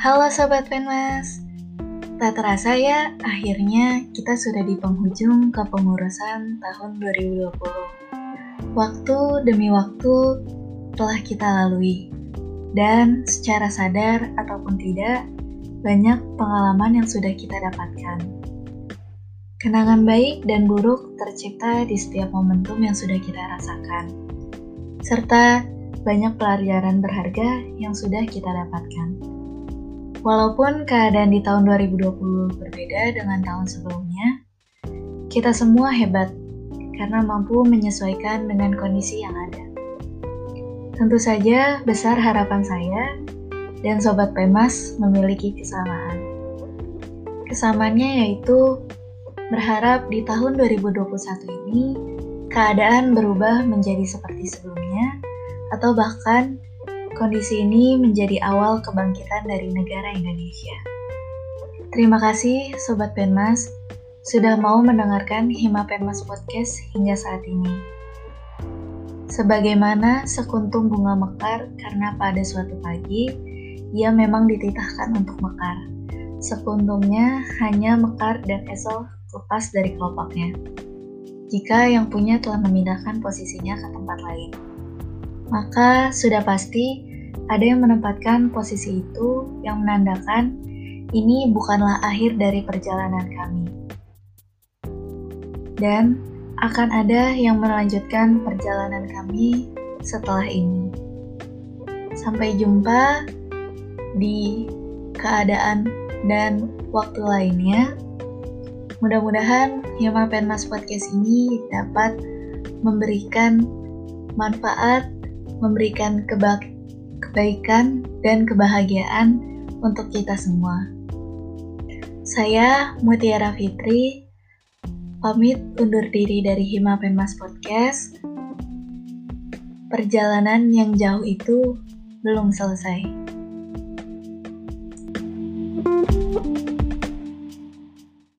Halo Sobat Penmas, tak terasa ya akhirnya kita sudah di penghujung kepengurusan tahun 2020. Waktu demi waktu telah kita lalui, dan secara sadar ataupun tidak, banyak pengalaman yang sudah kita dapatkan. Kenangan baik dan buruk tercipta di setiap momentum yang sudah kita rasakan, serta banyak pelajaran berharga yang sudah kita dapatkan. Walaupun keadaan di tahun 2020 berbeda dengan tahun sebelumnya, kita semua hebat karena mampu menyesuaikan dengan kondisi yang ada. Tentu saja besar harapan saya dan Sobat Pemas memiliki kesamaan. Kesamaannya yaitu berharap di tahun 2021 ini keadaan berubah menjadi seperti sebelumnya atau bahkan kondisi ini menjadi awal kebangkitan dari negara Indonesia. Terima kasih Sobat Penmas sudah mau mendengarkan Hima Penmas Podcast hingga saat ini. Sebagaimana sekuntum bunga mekar karena pada suatu pagi ia memang dititahkan untuk mekar. Sekuntumnya hanya mekar dan esok lepas dari kelopaknya. Jika yang punya telah memindahkan posisinya ke tempat lain maka sudah pasti ada yang menempatkan posisi itu yang menandakan ini bukanlah akhir dari perjalanan kami. Dan akan ada yang melanjutkan perjalanan kami setelah ini. Sampai jumpa di keadaan dan waktu lainnya. Mudah-mudahan Yama Penmas Podcast ini dapat memberikan manfaat memberikan keba kebaikan dan kebahagiaan untuk kita semua. Saya Mutiara Fitri, pamit undur diri dari Hima Penmas Podcast. Perjalanan yang jauh itu belum selesai. thank you